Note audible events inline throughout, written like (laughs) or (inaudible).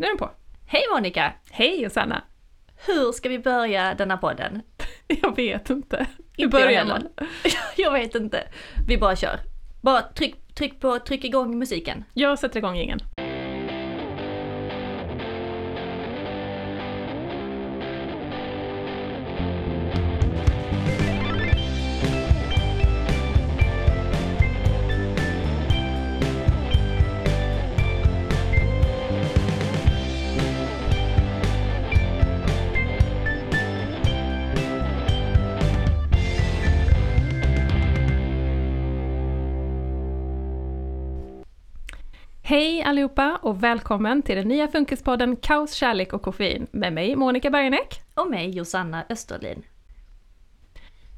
Nu är den på. Hej Monica! Hej Josanna! Hur ska vi börja denna podden? (laughs) Jag vet inte. Hur börjar man? (laughs) Jag vet inte. Vi bara kör. Bara tryck, tryck på, tryck igång musiken. Jag sätter igång ingen. Hej allihopa och välkommen till den nya Funkispodden Kaos, kärlek och koffein med mig Monica Bergeneck. Och mig Josanna Österlin.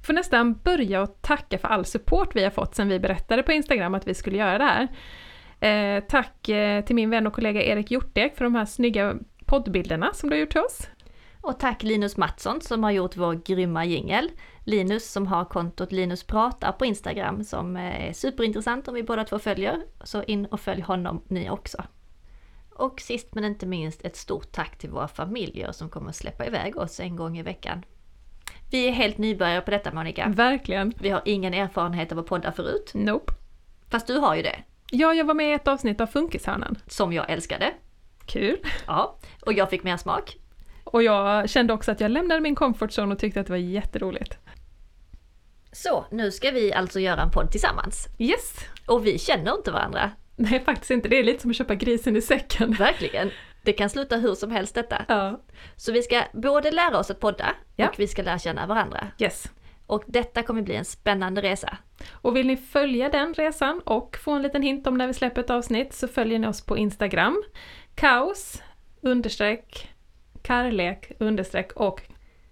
Får nästan börja och tacka för all support vi har fått sen vi berättade på Instagram att vi skulle göra det här. Eh, tack eh, till min vän och kollega Erik Hjortek för de här snygga poddbilderna som du har gjort till oss. Och tack Linus Mattsson som har gjort vår grymma jingel. Linus som har kontot Linus pratar på Instagram som eh, är superintressant om vi båda två följer. Så in och följ honom ni också. Och sist men inte minst ett stort tack till våra familjer som kommer släppa iväg oss en gång i veckan. Vi är helt nybörjare på detta Monica. Verkligen. Vi har ingen erfarenhet av att podda förut. Nope. Fast du har ju det. Ja, jag var med i ett avsnitt av Funkishörnan. Som jag älskade. Kul. Ja. Och jag fick mer smak. Och jag kände också att jag lämnade min comfort zone och tyckte att det var jätteroligt. Så, nu ska vi alltså göra en podd tillsammans. Yes! Och vi känner inte varandra. Nej, faktiskt inte. Det är lite som att köpa grisen i säcken. Verkligen. Det kan sluta hur som helst detta. Ja. Så vi ska både lära oss att podda Ja. och vi ska lära känna varandra. Yes. Och detta kommer bli en spännande resa. Och vill ni följa den resan och få en liten hint om när vi släpper ett avsnitt så följer ni oss på Instagram. Kaos, understreck, karlek, understreck och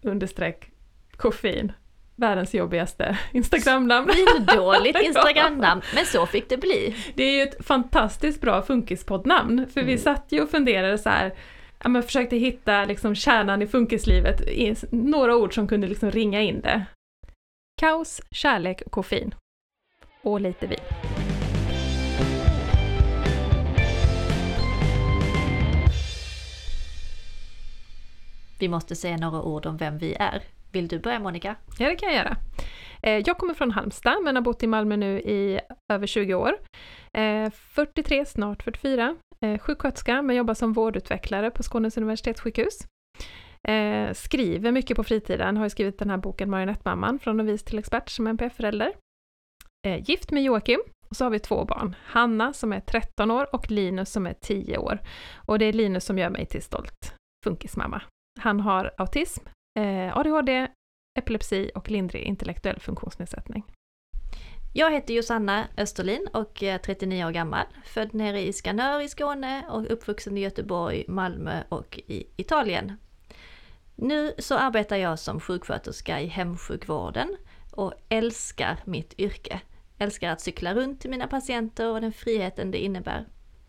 understreck koffein. Världens jobbigaste Instagramnamn. Dåligt (laughs) Instagramnamn, men så fick det bli. Det är ju ett fantastiskt bra funkispoddnamn, för vi Mm. satt ju och funderade så här, ja men försökte hitta liksom kärnan i funkislivet, i några ord som kunde liksom ringa in det. Kaos, kärlek och koffein. Och lite vin. Vi måste säga några ord om vem vi är. Vill du börja Monica? Ja, det kan jag göra. Eh, jag kommer från Halmstad, men har bott i Malmö nu i över 20 år. Eh, 43, snart 44. Eh, sjuksköterska, men jobbar som vårdutvecklare på Skånes universitetssjukhus. Skriver mycket på fritiden, har skrivit den här boken Marionettmamman, från novis till expert som NPF-förälder. Gift med Joakim, och så har vi två barn. Hanna som är 13 år och Linus som är 10 år. Och det är Linus som gör mig till stolt funkismamma. Han har autism, eh, ADHD, epilepsi och lindrig intellektuell funktionsnedsättning. Jag heter Josanna Österlin och är 39 år gammal. Född nere i Skanör i Skåne och uppvuxen i Göteborg, Malmö och i Italien. Nu så arbetar jag som sjuksköterska i hemsjukvården och älskar mitt yrke. Älskar att cykla runt till mina patienter och den friheten det innebär.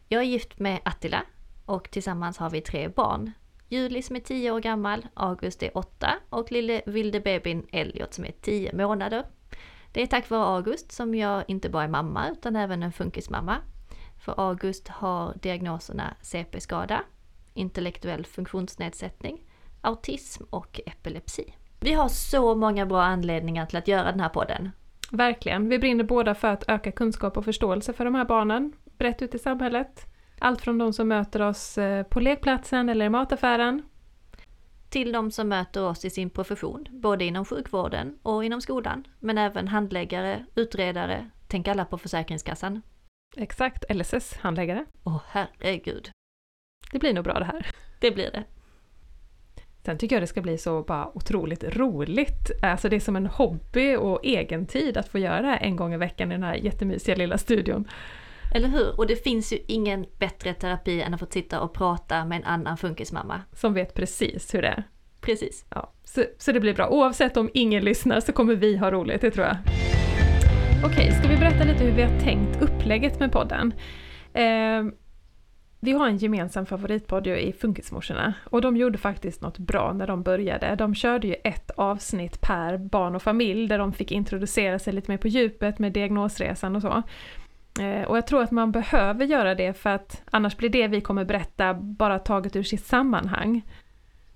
Jag är gift med Attila och tillsammans har vi tre barn. Julie som är 10 år gammal, August är 8 och lille vilde bebin Elliot som är 10 månader. Det är tack vare August som jag inte bara är mamma utan även en funkismamma. För August har diagnoserna CP-skada, intellektuell funktionsnedsättning, autism och epilepsi. Vi har så många bra anledningar till att göra den här podden. Verkligen. Vi brinner båda för att öka kunskap och förståelse för de här barnen, brett ut i samhället. Allt från de som möter oss eh, på lekplatsen eller i mataffären. Till de som möter oss i sin profession, både inom sjukvården och inom skolan. Men även handläggare, utredare, tänk alla på Försäkringskassan. Exakt, LSS-handläggare. Åh herregud, Det blir nog bra det här. det blir det. Sen tycker jag det ska bli så bara otroligt roligt. Alltså det är som en hobby och egen tid att få göra det här en gång i veckan i den här jättemysiga lilla studion. Eller hur? Och det finns ju ingen bättre terapi än att få sitta och prata med en annan funkismamma. Som vet precis hur det är. Precis. Ja, så, så det blir bra. Oavsett om ingen lyssnar så kommer vi ha roligt, det tror jag. Okej, ska vi berätta lite hur vi har tänkt upplägget med podden? Eh, vi har en gemensam favoritpodd i Funkismorsorna och de gjorde faktiskt något bra när de började. De körde ju ett avsnitt per barn och familj där de fick introducera sig lite mer på djupet med diagnosresan och så. Eh, och jag tror att man behöver göra det för att annars blir det vi kommer berätta bara taget ur sitt sammanhang.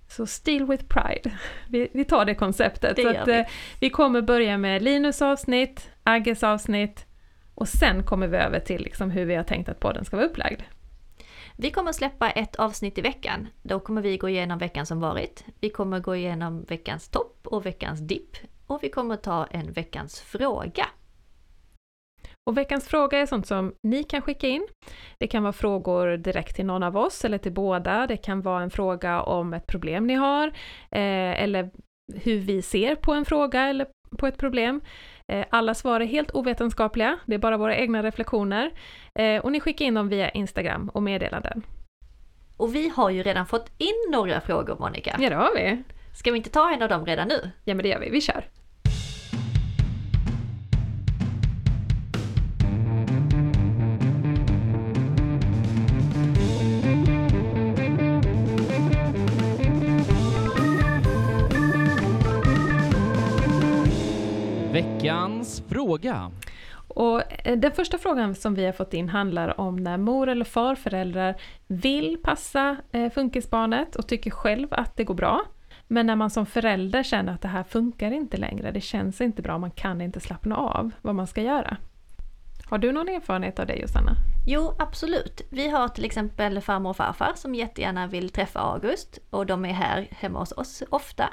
Så Still with Pride, (laughs) vi, vi tar det konceptet. Det så att, vi. eh, vi kommer börja med Linus avsnitt, Agges avsnitt och sen kommer vi över till liksom hur vi har tänkt att podden ska vara upplagd. Vi kommer släppa ett avsnitt i veckan. Då kommer vi gå igenom veckan som varit. Vi kommer gå igenom veckans topp och veckans dipp. Och vi kommer ta en veckans fråga. Och veckans fråga är sånt som ni kan skicka in. Det kan vara frågor direkt till någon av oss eller till båda. Det kan vara en fråga om ett problem ni har eh, eller hur vi ser på en fråga eller på ett problem. Eh, alla svar är helt ovetenskapliga, det är bara våra egna reflektioner. Eh, och ni skickar in dem via Instagram och meddelanden. Och vi har ju redan fått in några frågor Monica. Ja, det har vi. Ska vi inte ta en av dem redan nu? Ja, men det gör vi. Vi kör. Fråga. Och eh, den första frågan som vi har fått in handlar om när mor eller farföräldrar vill passa eh, funkisbarnet och tycker själv att det går bra. Men när man som förälder känner att det här funkar inte längre, det känns inte bra, man kan inte slappna av, vad man ska göra. Har du någon erfarenhet av det Josanna? Jo, absolut. Vi har till exempel farmor och farfar som jättegärna vill träffa August och de är här hemma hos oss ofta.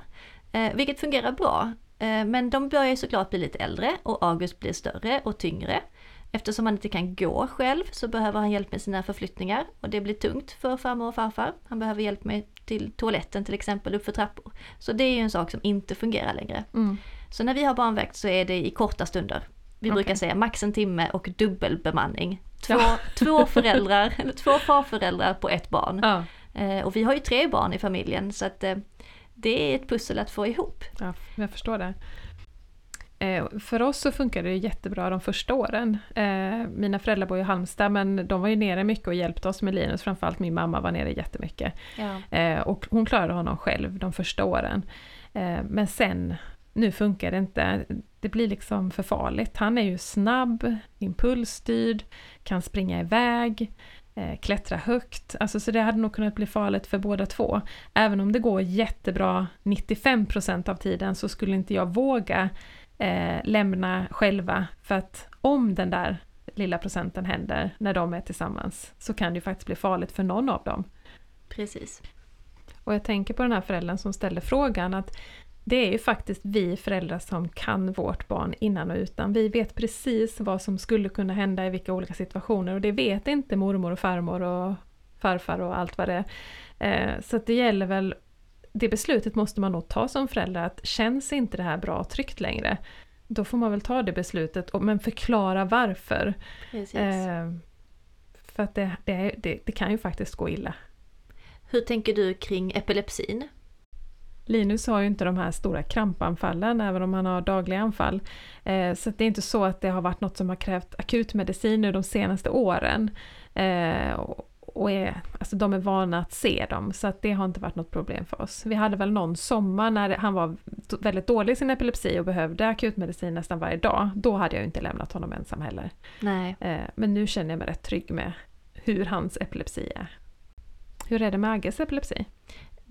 Eh, vilket fungerar bra. Eh, men de börjar ju såklart bli lite äldre och August blir större och tyngre. Eftersom han inte kan gå själv så behöver han hjälp med sina förflyttningar och det blir tungt för farmor och farfar. Han behöver hjälp med till toaletten till exempel, uppför trappor. Så det är ju en sak som inte fungerar längre. Så när vi har barnvakt så är det i korta stunder. Vi brukar Okej. säga max en timme och dubbelbemanning. Två, Ja. (laughs) två föräldrar, eller två farföräldrar på ett barn. Ja, Eh, och vi har ju tre barn i familjen så att eh, det är ett pussel att få ihop. ja jag förstår det. Eh, för oss så funkar det jättebra de första åren. Eh, mina föräldrar bor i Halmstad men de var ju nere mycket och hjälpte oss med Linus, framförallt min mamma var nere jättemycket. Ja. Eh, och hon klarade honom själv de första åren. Men sen, nu funkar det inte. Det blir liksom för farligt. Han är ju snabb, impulsstyrd, kan springa iväg, klättra högt. Alltså, så det hade nog kunnat bli farligt för båda två. Även om det går jättebra 95% av tiden så skulle inte jag våga eh, lämna själva. För att om den där lilla procenten händer när de är tillsammans så kan det ju faktiskt bli farligt för någon av dem. Precis. Och jag tänker på den här föräldern som ställer frågan att det är ju faktiskt vi föräldrar som kan vårt barn innan och utan. Vi vet precis vad som skulle kunna hända i vilka olika situationer och det vet inte mormor och farmor och farfar och allt vad det är. Eh, Så det gäller väl, det beslutet måste man nog ta som förälder att känns inte det här bra och tryggt längre, då får man väl ta det beslutet, men förklara varför. Eh, För att det, det, det, det kan ju faktiskt gå illa. Hur tänker du kring epilepsin? Linus har ju inte de här stora krampanfallen även om han har dagliga anfall. Eh, så det är inte så att det har varit något som har krävt akutmedicin nu de senaste åren. Eh, och är, alltså de är vana att se dem så att det har inte varit något problem för oss. Vi hade väl någon sommar när han var väldigt dålig i sin epilepsi och behövde akutmedicin nästan varje dag. Då hade jag inte lämnat honom ensam heller. Nej. Eh, men nu känner jag mig rätt trygg med hur hans epilepsi är. Hur är det med Agges epilepsi?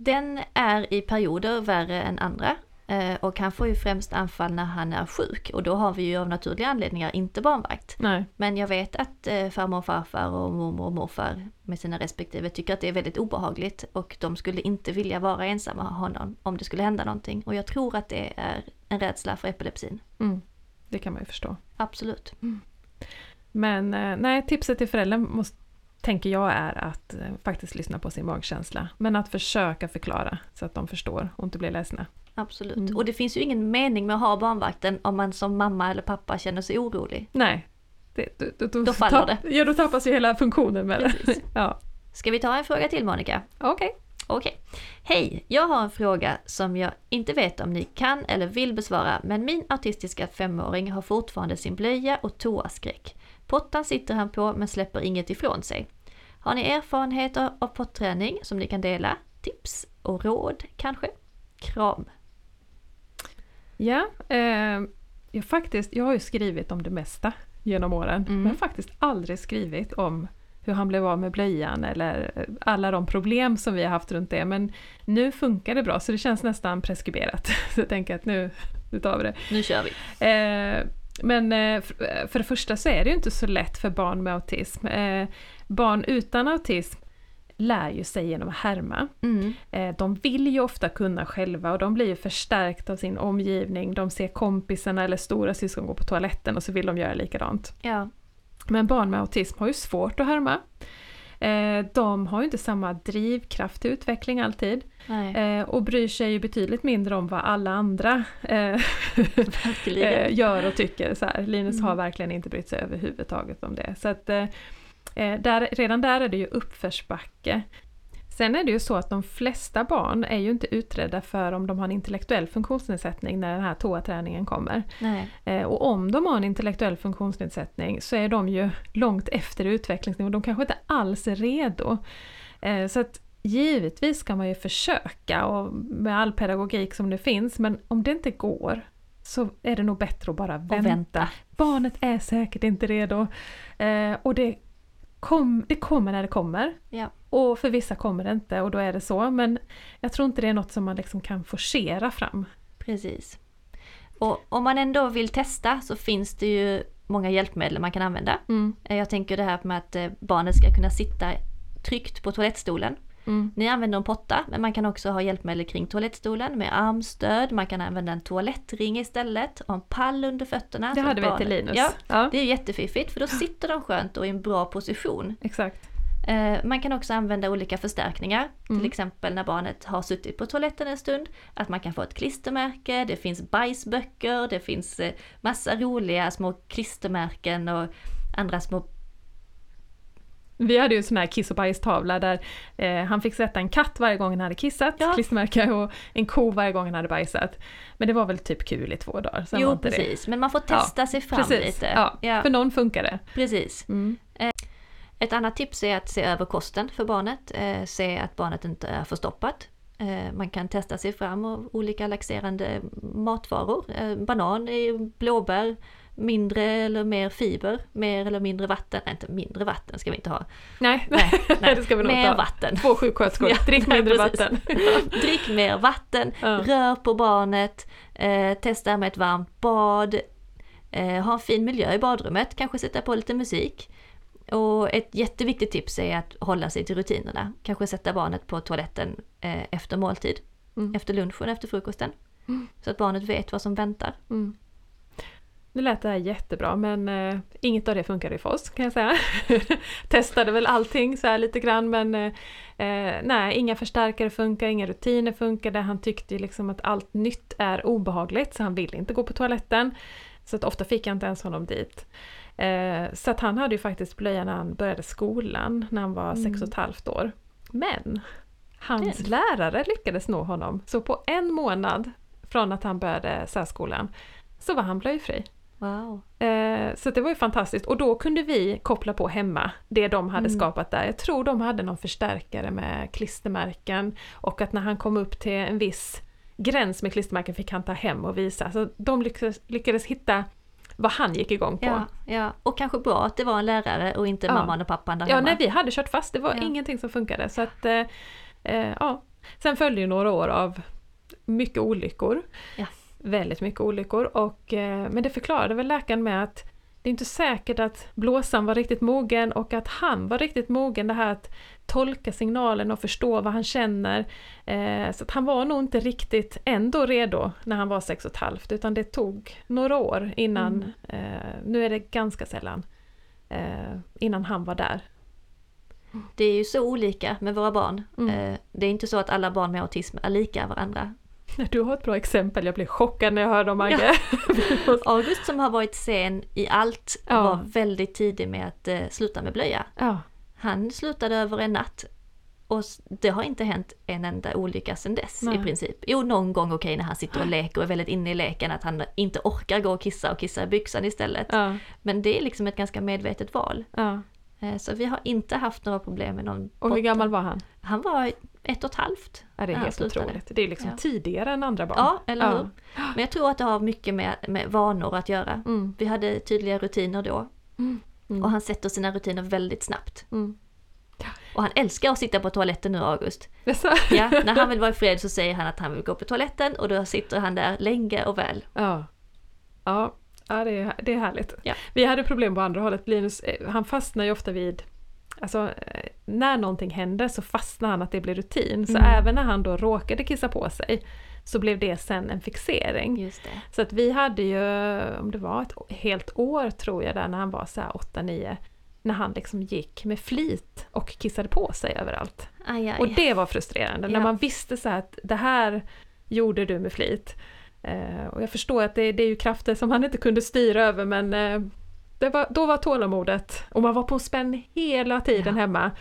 Den är i perioder värre än andra. eh, Och han får ju främst anfall när han är sjuk och då har vi ju av naturliga anledningar inte barnvakt. Nej. Men jag vet att eh, farmor och farfar och mormor och morfar med sina respektive tycker att det är väldigt obehagligt och de skulle inte vilja vara ensamma med honom om det skulle hända någonting. Och jag tror att det är en rädsla för epilepsin. Mm, det kan man ju förstå. Absolut. Men eh, nej, tipset till föräldern måste, tänker jag är att eh, faktiskt lyssna på sin magkänsla. Men att försöka förklara så att de förstår och inte blir ledsna. Absolut. Mm. Och det finns ju ingen mening med att ha barnvakten om man som mamma eller pappa känner sig orolig. Nej. Det, då, då, Då faller tapp- Ja, då tappas ju hela funktionen med det. (laughs) Ja, Ska vi ta en fråga till Monica? okej. Okej. Hej! Jag har en fråga som jag inte vet om ni kan eller vill besvara, men min autistiska femåring har fortfarande sin blöja och toaskräck. Pottan sitter han på men släpper inget ifrån sig. Har ni erfarenheter av potträning som ni kan dela? Tips och råd kanske? Kram! Ja, eh, jag, faktiskt, jag har ju skrivit om det mesta genom åren, Mm. men faktiskt aldrig skrivit om hur han blev av med blöjan eller eh, alla de problem som vi har haft runt det. Men nu funkar det bra så det känns nästan preskriberat. (laughs) Så jag tänker att nu, nu tar vi det. Nu kör vi. Eh, men eh, för det första så är det ju inte så lätt för barn med autism. Barn utan autism lär ju sig genom att härma. Mm. Eh, de vill ju ofta kunna själva och de blir ju förstärkta av sin omgivning. De ser kompisarna eller stora syskon gå på toaletten och så vill de göra likadant. Ja. Men barn med autism har ju svårt att härma. Eh, de har ju inte samma drivkraft till utveckling alltid Nej, eh, och bryr sig ju betydligt mindre om vad alla andra gör och tycker. Så här. Linus Mm. har verkligen inte brytt sig överhuvudtaget om det. Så att, eh, där, redan där är det ju uppförsbacke. Sen är det ju så att de flesta barn är ju inte utredda för om de har en intellektuell funktionsnedsättning när den här toaträningen kommer. Eh, och om de har en intellektuell funktionsnedsättning så är de ju långt efter utvecklingsnivå, de kanske inte alls är redo. Eh, så att givetvis ska man ju försöka och med all pedagogik som det finns, men om det inte går så är det nog bättre att bara vänta. Vänta. Barnet är säkert inte redo. Eh, och det, kom, det kommer när det kommer. Ja. Och för vissa kommer det inte och då är det så. Men jag tror inte det är något som man liksom kan forcera fram. Precis. Och om man ändå vill testa så finns det ju många hjälpmedel man kan använda. Mm. Jag tänker det här med att eh, barnet ska kunna sitta tryggt på toalettstolen. Mm. Ni använder en potta, men man kan också ha hjälpmedel kring toalettstolen med armstöd, man kan använda en toalettring istället och en pall under fötterna. Det hade vi till Linus. Ja, ja det är jättefiffigt för då sitter de skönt och i en bra position. exakt. Eh, Man kan också använda olika förstärkningar, Mm. till exempel när barnet har suttit på toaletten en stund, att man kan få ett klistermärke, det finns bajsböcker, det finns eh, massa roliga små klistermärken och andra små Vi hade ju en sån här kiss och bajstavla där eh, han fick sätta en katt varje gång han hade kissat, Ja. klistermärke, och en ko varje gång han hade bajsat. Men det var väl typ kul i två dagar, sen Jo precis, men man får testa sig fram Precis, lite. ja. Ja, För någon funkar det. precis. Mm. Ett annat tips är att se över kosten för barnet, eh, se att barnet inte är förstoppat. Eh, man kan testa sig fram av olika laxerande matvaror. Eh, banan, eh, blåbär, mindre eller mer fiber, mer eller mindre vatten. Nej, inte mindre vatten ska vi inte ha. Nej, Nej, nej. (laughs) det ska vi nog mer inte ha. vatten. Två sjuksköterskor, Ja, drick mindre vatten. (laughs) Drick mer vatten, Ja. rör på barnet, eh, testa med ett varmt bad, eh, ha en fin miljö i badrummet, kanske sätta på lite musik. Och ett jätteviktigt tips är att hålla sig till rutinerna. Kanske sätta barnet på toaletten eh, efter måltid, Mm. efter lunchen, efter frukosten. Mm. Så att barnet vet vad som väntar. Mm. Nu lät det här jättebra men eh, inget av det funkade för oss kan jag säga. (laughs) Testade väl allting så lite grann men eh, eh, nej, inga förstärkare funkar, inga rutiner funkade. Han tyckte ju liksom att allt nytt är obehagligt så han ville inte gå på toaletten. Så att ofta fick jag inte ens honom dit. Eh, så att han hade ju faktiskt blöja när han började skolan när han var Mm. sex och ett halvt år. Men hans Det- lärare lyckades nå honom. Så på en månad från att han började särskolan så var han blöjfri. Wow. Eh, så det var ju fantastiskt och då kunde vi koppla på hemma det de hade Mm. skapat där. Jag tror de hade någon förstärkare med klistermärken och att när han kom upp till en viss gräns med klistermärken fick han ta hem och visa. Så de lyckades, lyckades hitta vad han gick igång på. Ja, ja, och kanske bra att det var en lärare och inte Ja. mamman och pappan där Ja, hemma. nej, vi hade kört fast, det var Ja. ingenting som funkade. Så att, eh, eh, ja. Sen följde ju några år av mycket olyckor. Ja. Väldigt mycket olyckor. Och, eh, men det förklarade väl läkaren med att det är inte säkert att blåsan var riktigt mogen och att han var riktigt mogen det här att tolka signalen och förstå vad han känner. Eh, så att han var nog inte riktigt ändå redo när han var sex och ett halvt utan det tog några år innan, Mm. eh, nu är det ganska sällan, eh, innan han var där. Det är ju så olika med våra barn. Mm. Det är inte så att alla barn med autism är lika varandra. (laughs) Du har ett bra exempel, jag blev chockad när jag hörde om Agge. (laughs) August som har varit sen i allt Ja. var väldigt tidig med att eh, sluta med blöja. Ja, Han slutade över en natt och det har inte hänt en enda olycka sedan dess Nej. i princip. Jo, någon gång okej när han sitter och (gasps) leker och är väldigt inne i leken att han inte orkar gå och kissa och kissa i byxan istället. ja, Men det är liksom ett ganska medvetet val. ja. Eh, Så vi har inte haft några problem med någon Och hur gammal var han? Han var ett och ett halvt. Ja, det är helt slutade. otroligt. Det är liksom Ja. tidigare än andra barn. Ja, eller Ja. hur? Men jag tror att det har mycket med, med vanor att göra. Mm. Vi hade tydliga rutiner då. Mm. Och han sätter sina rutiner väldigt snabbt. Mm. Och han älskar att sitta på toaletten nu August. Ja, när han vill vara i (laughs) fred så säger han att han vill gå på toaletten och då sitter han där länge och väl. Ja. Ja, ja det, är, det är härligt. Ja. Vi hade problem på andra hållet. Linus, eh, han fastnar ju ofta vid Alltså eh, när någonting händer så fastnar han att det blir rutin. Så Mm. även när han då råkade kissa på sig så blev det sen en fixering. Just det. Så att vi hade ju, om det var ett helt år tror jag där när han var så här 8-9, när han liksom gick med flit och kissade på sig överallt. Aj, aj. Och det var frustrerande, när Ja. man visste så att det här gjorde du med flit. Eh, och jag förstår att det, det är ju krafter som han inte kunde styra över men eh, var, då var tålamodet, och man var på spänn hela tiden Ja. hemma.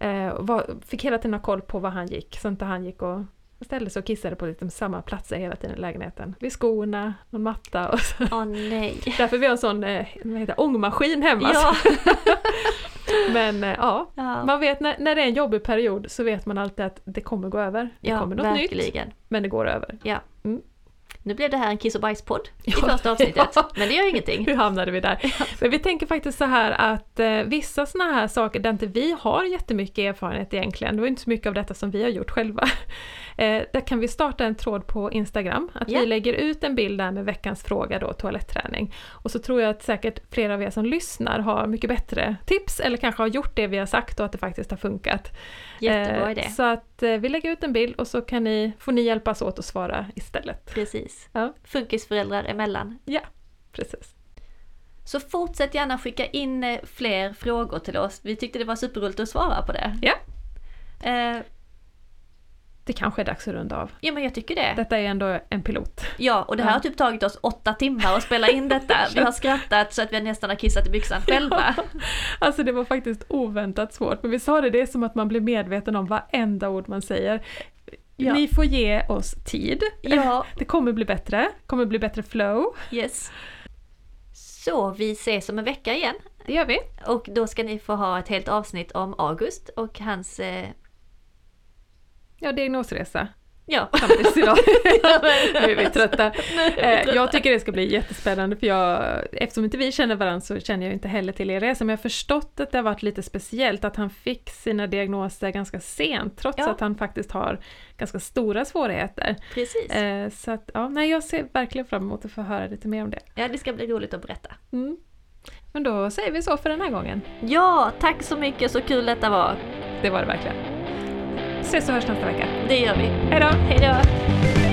Eh, var, fick hela tiden ha koll på var han gick, så inte han gick och ställde sig och kissade på lite samma platser hela tiden i lägenheten. Vid skorna, någon matta och så. Åh nej. (laughs) Därför vi har en sån vad heter, ångmaskin hemma. Ja. (laughs) Men ja, ja. man vet när, när det är en jobbig period så vet man alltid att det kommer gå över. Det ja, kommer något nytt, verkligen. men det går över. Nu blev det här en kiss och bajspodd i Ja. första avsnittet, (laughs) Ja. men det gör ingenting. Hur hamnade vi där? Men vi tänker faktiskt så här att eh, vissa sådana här saker där inte vi har jättemycket erfarenhet egentligen, det var inte så mycket av detta som vi har gjort själva. Eh, där kan vi starta en tråd på Instagram, att Ja. vi lägger ut en bild där med veckans fråga då, toaletträning. Och så tror jag att säkert flera av er som lyssnar har mycket bättre tips eller kanske har gjort det vi har sagt och att det faktiskt har funkat. Jättebra Eh, idé. Så att eh, vi lägger ut en bild och så kan ni, får ni hjälpas åt att svara istället. Precis. Ja. Funkisföräldrar emellan. Precis. Så fortsätt gärna skicka in eh, fler frågor till oss. Vi tyckte det var superroligt att svara på det. Ja. Det kanske är dags att runda av. ja men jag tycker det. Detta är ändå en pilot. Ja, och det här Ja. har typ tagit oss åtta timmar att spela in detta. (laughs) Vi har skrattat så att vi nästan har kissat i byxan själva. Alltså det var faktiskt oväntat svårt, men vi sa det, det är som att man blir medveten om varenda ord man säger. Ja. Ni får ge oss tid. Ja, (laughs) Det kommer bli bättre, kommer bli bättre flow. yes. Så vi ses om en vecka igen. Det gör vi. Och då ska ni få ha ett helt avsnitt om August och hans... Eh, Ja, diagnosresa. ja. Tills idag. (laughs) nu är vi trötta. Nu är vi Eh, trötta. Jag tycker det ska bli jättespännande för jag, eftersom inte vi känner varandra så känner jag inte heller till er resa, men jag har förstått att det har varit lite speciellt att han fick sina diagnoser ganska sent, trots Ja. att han faktiskt har ganska stora svårigheter. Precis. Eh, så att, ja, nej, jag ser verkligen fram emot att få höra lite mer om det. Ja, det ska bli roligt att berätta. Mm. Men då säger vi så för den här gången. Ja, tack så mycket, så kul detta var. Det var det verkligen. Ses och hörs nästa vecka. Det gör vi. Hej då! Hej då!